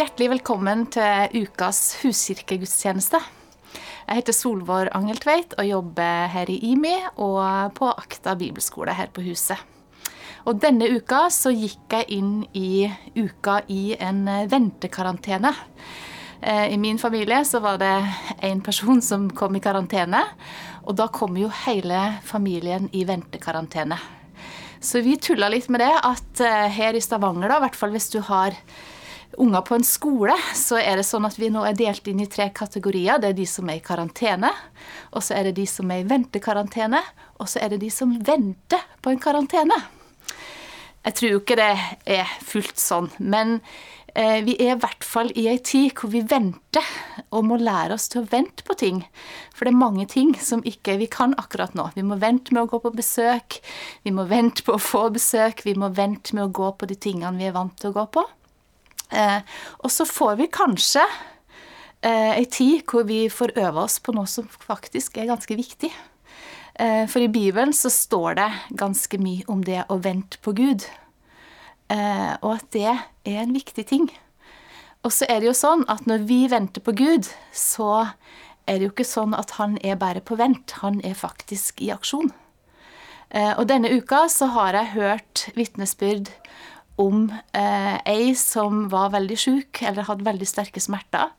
Hjertelig velkommen til ukas huskirkegudstjeneste. Jeg heter Solvår Angeltveit og jobber her i IMI og på Akta bibelskole her på huset. Og denne uka så gikk jeg inn i uka i en ventekarantene. Eh, I min familie så var det én person som kom i karantene. Og da kom jo hele familien i ventekarantene. Så vi tulla litt med det at eh, her i Stavanger, da, i hvert fall hvis du har unger på en skole, så er det sånn at vi nå er delt inn i tre kategorier. Det er de som er i karantene, og så er det de som er i ventekarantene, og så er det de som venter på en karantene. Jeg tror ikke det er fullt sånn, men eh, vi er i hvert fall i ei tid hvor vi venter og må lære oss til å vente på ting. For det er mange ting som ikke vi kan akkurat nå. Vi må vente med å gå på besøk, vi må vente på å få besøk, vi må vente med å gå på de tingene vi er vant til å gå på. Eh, og så får vi kanskje eh, ei tid hvor vi får øve oss på noe som faktisk er ganske viktig. Eh, for i Bibelen så står det ganske mye om det å vente på Gud. Eh, og at det er en viktig ting. Og så er det jo sånn at når vi venter på Gud, så er det jo ikke sånn at han er bare på vent. Han er faktisk i aksjon. Eh, og denne uka så har jeg hørt vitnesbyrd om eh, ei som var veldig sjuk eller hadde veldig sterke smerter.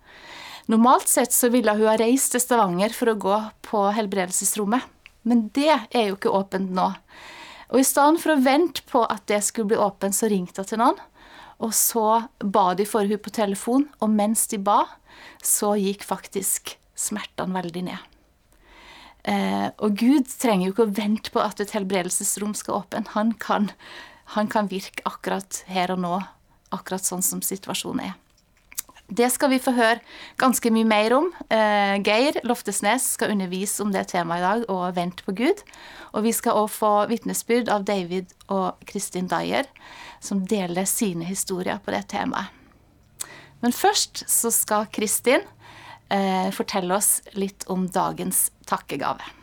Normalt sett så ville hun ha reist til Stavanger for å gå på helbredelsesrommet. Men det er jo ikke åpent nå. Og i stedet for å vente på at det skulle bli åpent, så ringte hun til noen. Og så ba de for hun på telefon, og mens de ba, så gikk faktisk smertene veldig ned. Eh, og Gud trenger jo ikke å vente på at et helbredelsesrom skal åpne. Han kan, han kan virke akkurat her og nå, akkurat sånn som situasjonen er. Det skal vi få høre ganske mye mer om. Eh, Geir Loftesnes skal undervise om det temaet i dag, og vente på Gud. Og vi skal òg få vitnesbyrd av David og Kristin Dyer, som deler sine historier på det temaet. Men først så skal Kristin eh, fortelle oss litt om dagens takkegave.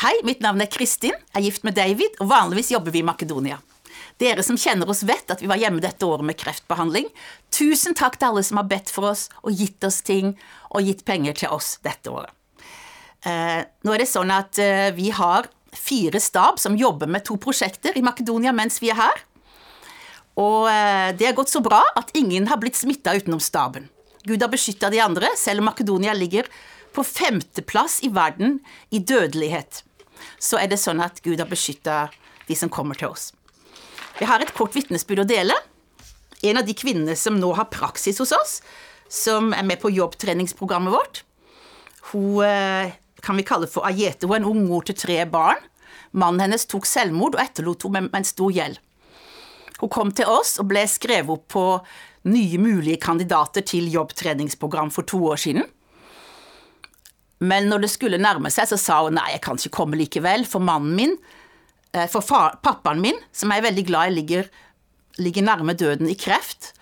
Hei, mitt navn er Kristin, er gift med David, og vanligvis jobber vi i Makedonia. Dere som kjenner oss, vet at vi var hjemme dette året med kreftbehandling. Tusen takk til alle som har bedt for oss og gitt oss ting og gitt penger til oss dette året. Eh, nå er det sånn at eh, vi har fire stab som jobber med to prosjekter i Makedonia mens vi er her. Og eh, det har gått så bra at ingen har blitt smitta utenom staben. Gud har beskytta de andre, selv om Makedonia ligger på femteplass i verden i dødelighet. Så er det sånn at Gud har beskytta de som kommer til oss. Vi har et kort vitnesbyrd å dele. En av de kvinnene som nå har praksis hos oss, som er med på jobbtreningsprogrammet vårt. Hun eh, kan vi kalle for Ajete. Hun er en ung mor til tre barn. Mannen hennes tok selvmord og etterlot henne med en stor gjeld. Hun kom til oss og ble skrevet opp på nye mulige kandidater til jobbtreningsprogram for to år siden. Men når det skulle nærme seg, så sa hun nei, jeg kan ikke komme likevel, for mannen min Eh, for far, pappaen min, som jeg er veldig glad i, ligger, ligger nærme døden i kreft.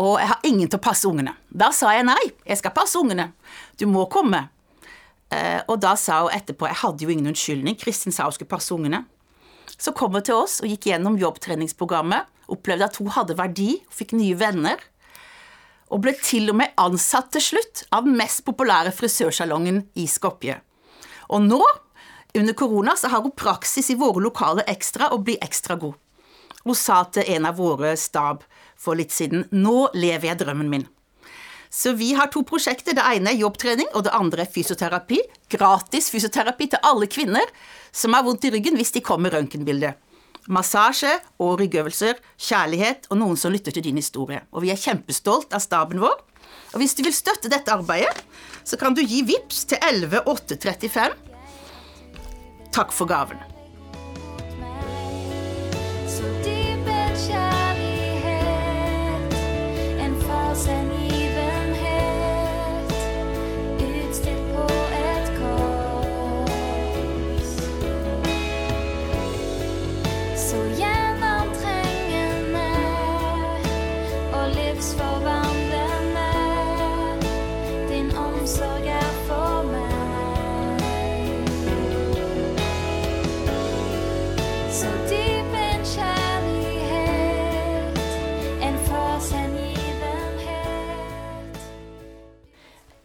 Og jeg har ingen til å passe ungene. Da sa jeg nei, jeg skal passe ungene. Du må komme. Eh, og da sa hun etterpå Jeg hadde jo ingen unnskyldning. Kristin sa hun skulle passe ungene. Så kom hun til oss og gikk gjennom jobbtreningsprogrammet. Opplevde at hun hadde verdi, fikk nye venner. Og ble til og med ansatt til slutt av den mest populære frisørsalongen i Skopje. Og nå under korona så har hun praksis i våre lokale ekstra og blir ekstra god. Hun sa til en av våre stab for litt siden nå lever jeg drømmen min. Så vi har to prosjekter. Det ene er jobbtrening, og det andre er fysioterapi. Gratis fysioterapi til alle kvinner som har vondt i ryggen hvis de kommer med røntgenbilde. Massasje og ryggøvelser, kjærlighet og noen som lytter til din historie. Og vi er kjempestolt av staben vår. Og hvis du vil støtte dette arbeidet, så kan du gi VIPS til 11835 Takk for gaven.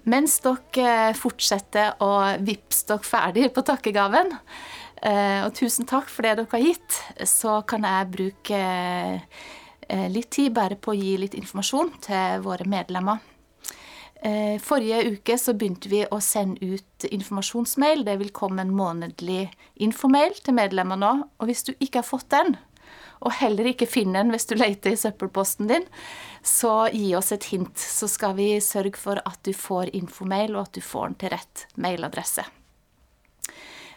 Mens dere fortsetter å vippse dere ferdig på takkegaven, eh, og tusen takk for det dere har gitt, så kan jeg bruke eh, litt tid bare på å gi litt informasjon til våre medlemmer. Eh, forrige uke så begynte vi å sende ut informasjonsmail. Det vil komme en månedlig infomail til medlemmer nå. Og hvis du ikke har fått den, og heller ikke finner den hvis du leter i søppelposten din, så gi oss et hint. Så skal vi sørge for at du får infomail, og at du får den til rett mailadresse.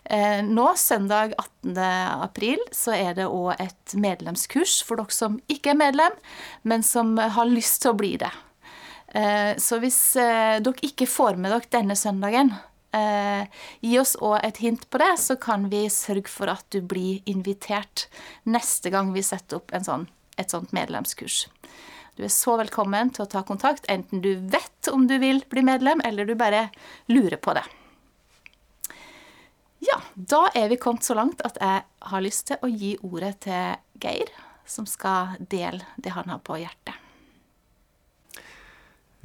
Eh, nå, søndag 18. april, så er det òg et medlemskurs for dere som ikke er medlem, men som har lyst til å bli det. Eh, så hvis eh, dere ikke får med dere denne søndagen, gi oss òg et hint på det, så kan vi sørge for at du blir invitert neste gang vi setter opp sånn, et sånt medlemskurs. Du er så velkommen til å ta kontakt, enten du vet om du vil bli medlem, eller du bare lurer på det. Ja, da er vi kommet så langt at jeg har lyst til å gi ordet til Geir, som skal dele det han har på hjertet.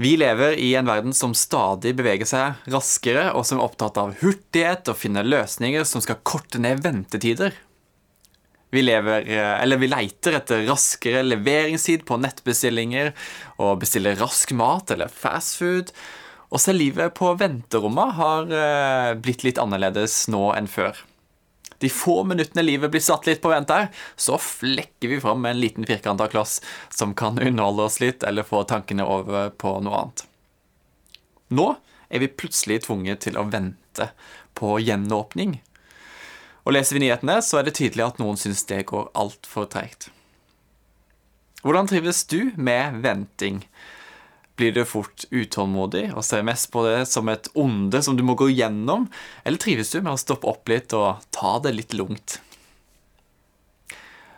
Vi lever i en verden som stadig beveger seg raskere, og som er opptatt av hurtighet og finner løsninger som skal korte ned ventetider. Vi, lever, eller vi leiter etter raskere leveringstid på nettbestillinger og bestiller rask mat eller fast food. Og selv livet på venterommet har eh, blitt litt annerledes nå enn før. De få minuttene livet blir satt litt på vent her, så flekker vi fram en liten firkanta kloss som kan underholde oss litt eller få tankene over på noe annet. Nå er vi plutselig tvunget til å vente på gjenåpning. Og leser vi nyhetene, så er det tydelig at noen syns det går altfor treigt. Hvordan trives du med venting? Blir du fort utålmodig og ser mest på det som et onde som du må gå gjennom, eller trives du med å stoppe opp litt og ta det litt lungt?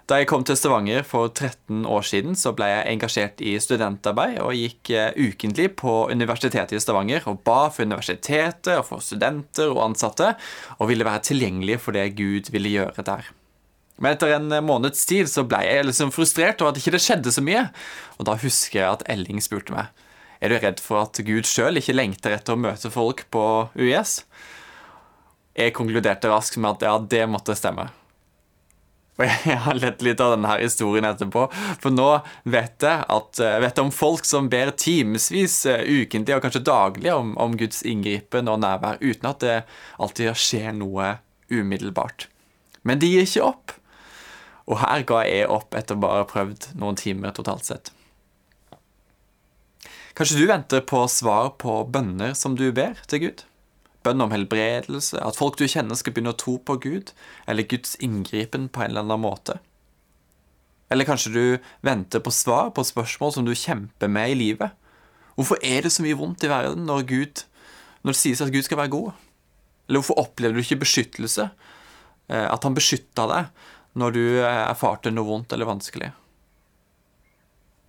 Da jeg kom til Stavanger for 13 år siden, så ble jeg engasjert i studentarbeid og gikk eh, ukentlig på Universitetet i Stavanger og ba for universitetet og for studenter og ansatte, og ville være tilgjengelig for det Gud ville gjøre der. Men etter en måneds tid så ble jeg liksom frustrert over at ikke det skjedde så mye, og da husker jeg at Elling spurte meg er du redd for at Gud sjøl ikke lengter etter å møte folk på UiS? Jeg konkluderte raskt med at ja, det måtte stemme. Og jeg har lett litt av denne historien etterpå, for nå vet jeg, at, jeg om folk som ber timevis, eh, ukentlig og kanskje daglig om, om Guds inngripen og nærvær, uten at det alltid skjer noe umiddelbart. Men de gir ikke opp. Og her ga jeg opp etter bare ha prøvd noen timer totalt sett. Kanskje du venter på svar på bønner som du ber til Gud? Bønn om helbredelse, at folk du kjenner skal begynne å tro på Gud, eller Guds inngripen på en eller annen måte. Eller kanskje du venter på svar på spørsmål som du kjemper med i livet. Hvorfor er det så mye vondt i verden når, Gud, når det sies at Gud skal være god? Eller hvorfor opplever du ikke beskyttelse? Eh, at han beskytta deg når du eh, erfarte noe vondt eller vanskelig?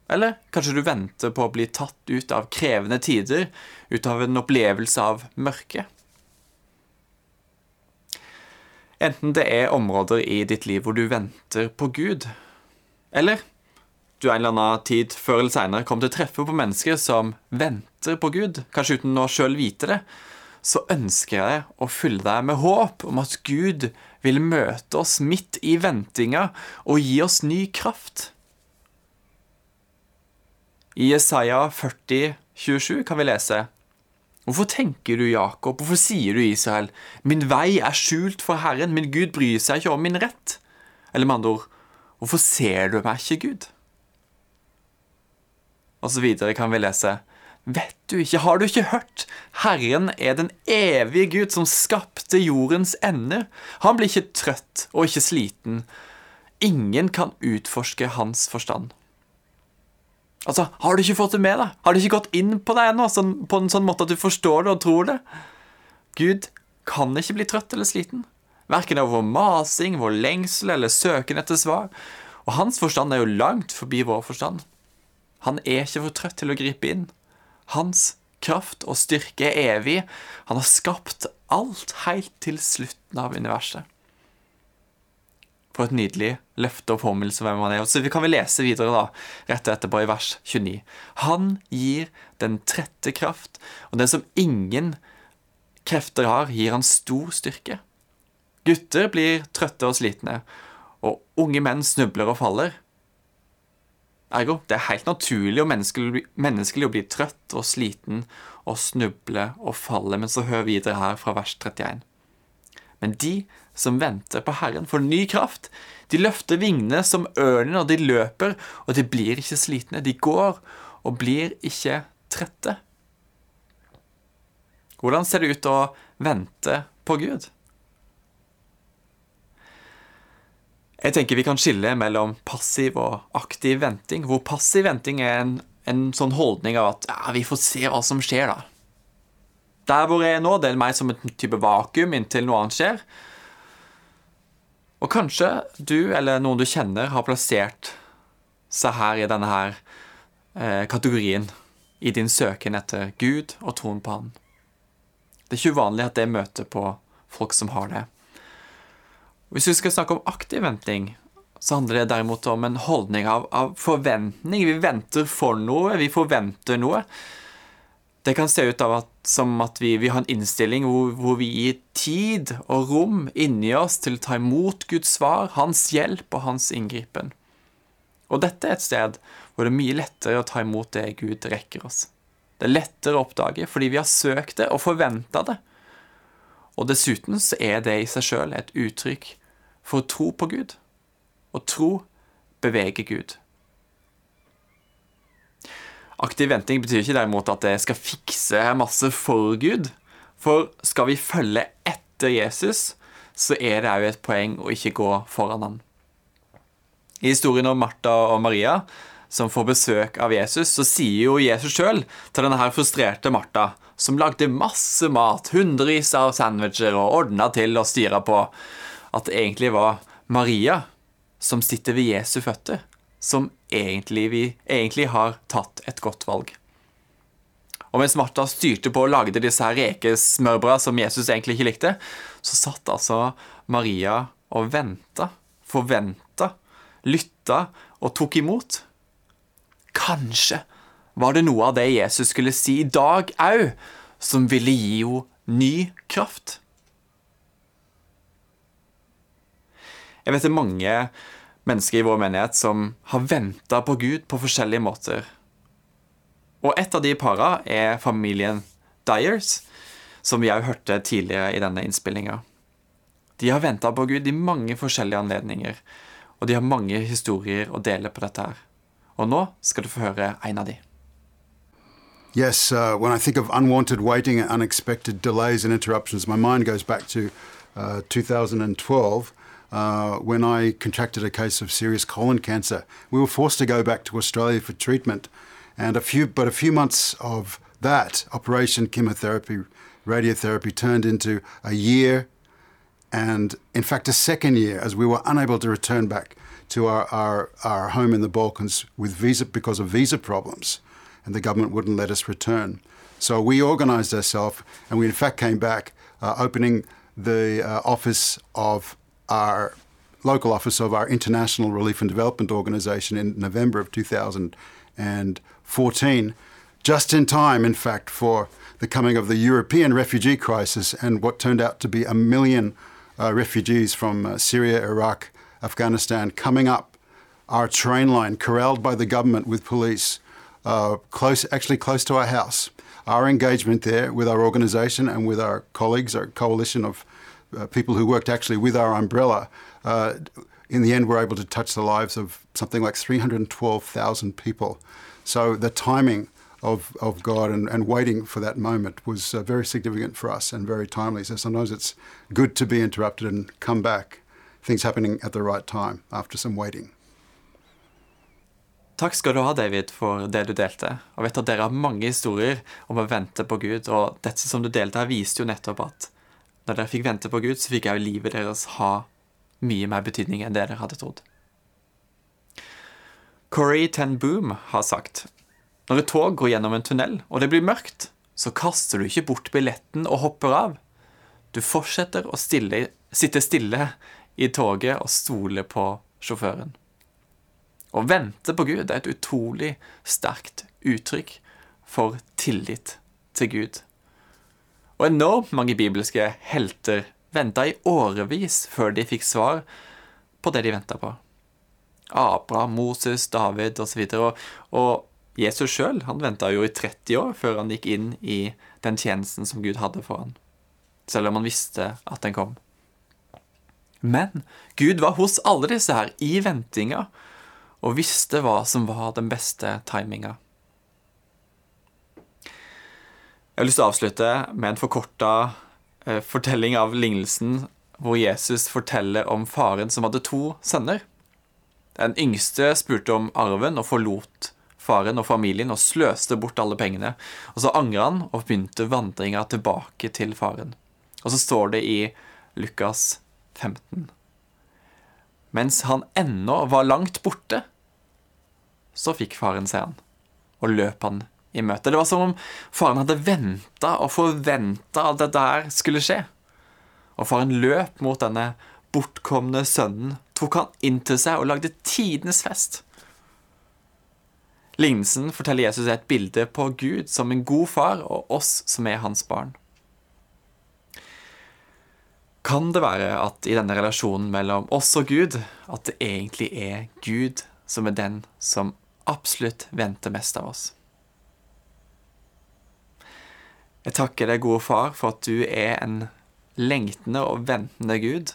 Eller kanskje du venter på å bli tatt ut av krevende tider, ut av en opplevelse av mørke. Enten det er områder i ditt liv hvor du venter på Gud, eller du en eller annen tid før eller seinere kommer til å treffe på mennesker som venter på Gud, kanskje uten å sjøl vite det, så ønsker jeg å fylle deg med håp om at Gud vil møte oss midt i ventinga og gi oss ny kraft. I Jesaja 40, 27 kan vi lese Hvorfor tenker du, Jakob, hvorfor sier du, Israel, min vei er skjult for Herren, min Gud bryr seg ikke om min rett? Eller med andre ord, hvorfor ser du meg ikke, Gud? Og så videre kan vi lese, vet du ikke, har du ikke hørt? Herren er den evige Gud som skapte jordens ender. Han blir ikke trøtt og ikke sliten. Ingen kan utforske hans forstand. Altså, Har du ikke fått det med deg? Har det ikke gått inn på deg ennå, sånn, på en sånn måte at du forstår det og tror det? Gud kan ikke bli trøtt eller sliten. Verken av vår masing, vår lengsel eller søken etter svar. Og hans forstand er jo langt forbi vår forstand. Han er ikke for trøtt til å gripe inn. Hans kraft og styrke er evig. Han har skapt alt helt til slutten av universet. For et nydelig løfte og påminnelse om hvem han er. Så vi kan vi lese videre da, rett etterpå i vers 29. Han gir den trette kraft, og den som ingen krefter har, gir han stor styrke. Gutter blir trøtte og slitne, og unge menn snubler og faller. Ergo, det er helt naturlig og menneskelig, menneskelig å bli trøtt og sliten og snuble og falle. Men så hør videre her fra vers 31. Men de som venter på Herren, får ny kraft. De løfter vingene som ørnen, og de løper, og de blir ikke slitne. De går og blir ikke trette. Hvordan ser det ut å vente på Gud? Jeg tenker vi kan skille mellom passiv og aktiv venting. Hvor passiv venting er en, en sånn holdning av at ja, vi får se hva som skjer, da. Der hvor jeg er nå, det er meg som en type vakuum inntil noe annet skjer. Og kanskje du eller noen du kjenner, har plassert seg her i denne her eh, kategorien i din søken etter Gud og troen på Han. Det er ikke uvanlig at det møter på folk som har det. Hvis vi skal snakke om aktiv venting, så handler det derimot om en holdning av, av forventning. Vi venter for noe, vi forventer noe. Det kan se ut av at, som at vi, vi, har en innstilling hvor, hvor, vi gir tid og rom inni oss til å ta imot Guds svar, hans hjelp og hans inngripen. Og dette er et sted hvor det er mye lettere å ta imot det Gud rekker oss. Det er lettere å oppdage fordi vi har søkt det og forventa det. Og dessuten så er det i seg sjøl et uttrykk for å tro på Gud. Og tro beveger Gud. Aktiv venting betyr ikke derimot at jeg skal fikse masse for Gud. For skal vi følge etter Jesus, så er det òg et poeng å ikke gå foran han. I historien om Martha og Maria, som får besøk av Jesus, så sier jo Jesus sjøl til denne her frustrerte Martha, som lagde masse mat, hundrevis av sandwicher og ordna til og styra på, at det egentlig var Maria som sitter ved Jesu føtter som egentlig, vi egentlig har tatt et godt valg. Og mens Martha styrte på og lagde disse her rekesmørbrøda som Jesus egentlig ikke likte, så satt altså Maria og venta, forventa, lytta og tok imot. Kanskje var det noe av det Jesus skulle si i dag au, som ville gi henne ny kraft. Jeg vet det er mange mennesker i vår menighet som har venta på Gud på forskjellige måter. Og et av de para er familien Dyers, som vi òg hørte tidligere i denne innspillinga. De har venta på Gud i mange forskjellige anledninger, og de har mange historier å dele på dette her. Og nå skal du få høre en av de. Yes, uh, when I think of unwanted waiting and unexpected delays and interruptions, my mind goes back to uh, 2012 uh, when I contracted a case of serious colon cancer. We were forced to go back to Australia for treatment, and a few, but a few months of that operation, chemotherapy, radiotherapy turned into a year, and in fact a second year, as we were unable to return back to our, our, our home in the Balkans with visa because of visa problems, and the government wouldn't let us return. So we organised ourselves, and we in fact came back, uh, opening the uh, office of our local office of our International Relief and Development Organization in November of 2014, just in time, in fact, for the coming of the European refugee crisis and what turned out to be a million uh, refugees from uh, Syria, Iraq, Afghanistan coming up our train line, corralled by the government with police, uh, close, actually close to our house. Our engagement there with our organization and with our colleagues, our coalition of uh, people who worked actually with our umbrella, uh, in the end were able to touch the lives of something like 312,000 people. So the timing of, of God and, and waiting for that moment was uh, very significant for us and very timely. So sometimes it's good to be interrupted and come back, things happening at the right time after some waiting. Takk skal du ha, David, for det du delte. Og vet at Dere har mange historier om å vente på Gud, og dette som du delte her, viste jo nettopp at når dere fikk vente på Gud, så fikk òg livet deres ha mye mer betydning enn det dere hadde trodd. Corey Ten Boom har sagt når et tog går gjennom en tunnel, og det blir mørkt, så kaster du ikke bort billetten og hopper av. Du fortsetter å stille, sitte stille i toget og stole på sjåføren. Å vente på Gud er et utrolig sterkt uttrykk for tillit til Gud. Og enormt mange bibelske helter venta i årevis før de fikk svar på det de venta på. Abraham, Moses, David osv. Og, og Jesus sjøl venta jo i 30 år før han gikk inn i den tjenesten som Gud hadde for han. Selv om han visste at den kom. Men Gud var hos alle disse her i ventinga og visste hva som var den beste timinga. Jeg har lyst til å avslutte med en forkorta eh, fortelling av lignelsen hvor Jesus forteller om faren som hadde to sønner. Den yngste spurte om arven og forlot faren og familien og sløste bort alle pengene. Og så angra han og begynte vandringa tilbake til faren. Og så står det i Lukas 15. Mens han ennå var langt borte, så fikk faren se han, og løp han i møte. Det var som om faren hadde venta og forventa at det der skulle skje. Og faren løp mot denne bortkomne sønnen, tok han inn til seg og lagde tidenes fest. Lignelsen forteller Jesus et bilde på Gud som en god far og oss som er hans barn. Kan det være at i denne relasjonen mellom oss og Gud, at det egentlig er Gud som er den som absolutt venter mest av oss? Jeg takker deg, gode far, for at du er en lengtende og ventende Gud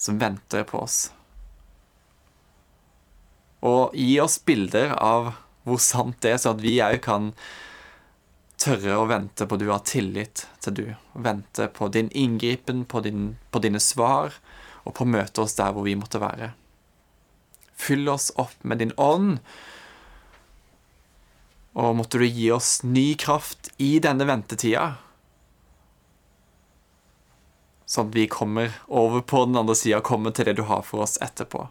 som venter på oss. Og gi oss bilder av hvor sant det er, så at vi òg kan tørre å vente på du har tillit til du. Vente på din inngripen, på, din, på dine svar, og på å møte oss der hvor vi måtte være. Fyll oss opp med din ånd, og måtte du gi oss ny kraft i denne ventetida, sånn at vi kommer over på den andre sida og kommer til det du har for oss etterpå.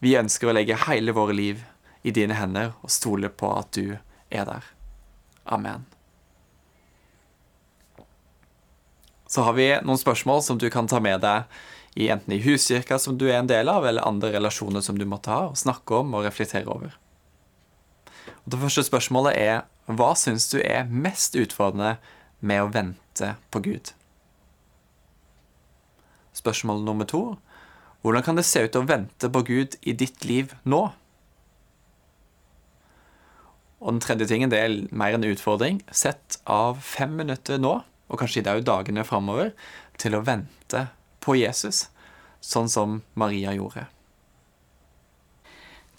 Vi ønsker å legge hele våre liv i dine hender og stole på at du er der. Amen. Så har vi noen spørsmål som du kan ta med deg i enten i huskirka som du er en del av, eller andre relasjoner som du måtte ha, og snakke om og reflektere over. Og det første spørsmålet er hva syns du er mest utfordrende med å vente på Gud? Spørsmål nummer to hvordan kan det se ut å vente på Gud i ditt liv nå? Og den tredje tingen det er mer en utfordring. Sett av fem minutter nå, og kanskje jo dagene framover, til å vente på Jesus, sånn som Maria gjorde.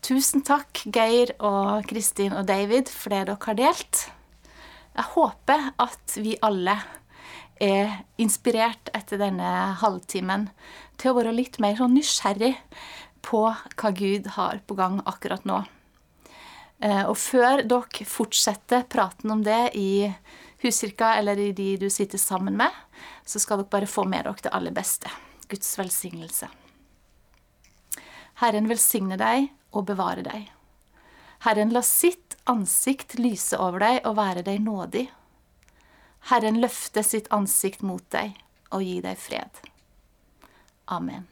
Tusen takk, Geir og Kristin og David, for det dere har delt. Jeg håper at vi alle er inspirert etter denne halvtimen til å være litt mer sånn nysgjerrig på hva Gud har på gang akkurat nå. Eh, og før dere fortsetter praten om det i huskirka eller i de du sitter sammen med, så skal dere bare få med dere det aller beste. Guds velsignelse. Herren velsigne deg og bevare deg. Herren la sitt ansikt lyse over deg og være deg nådig. Herren løfte sitt ansikt mot deg og gi deg fred. Amen.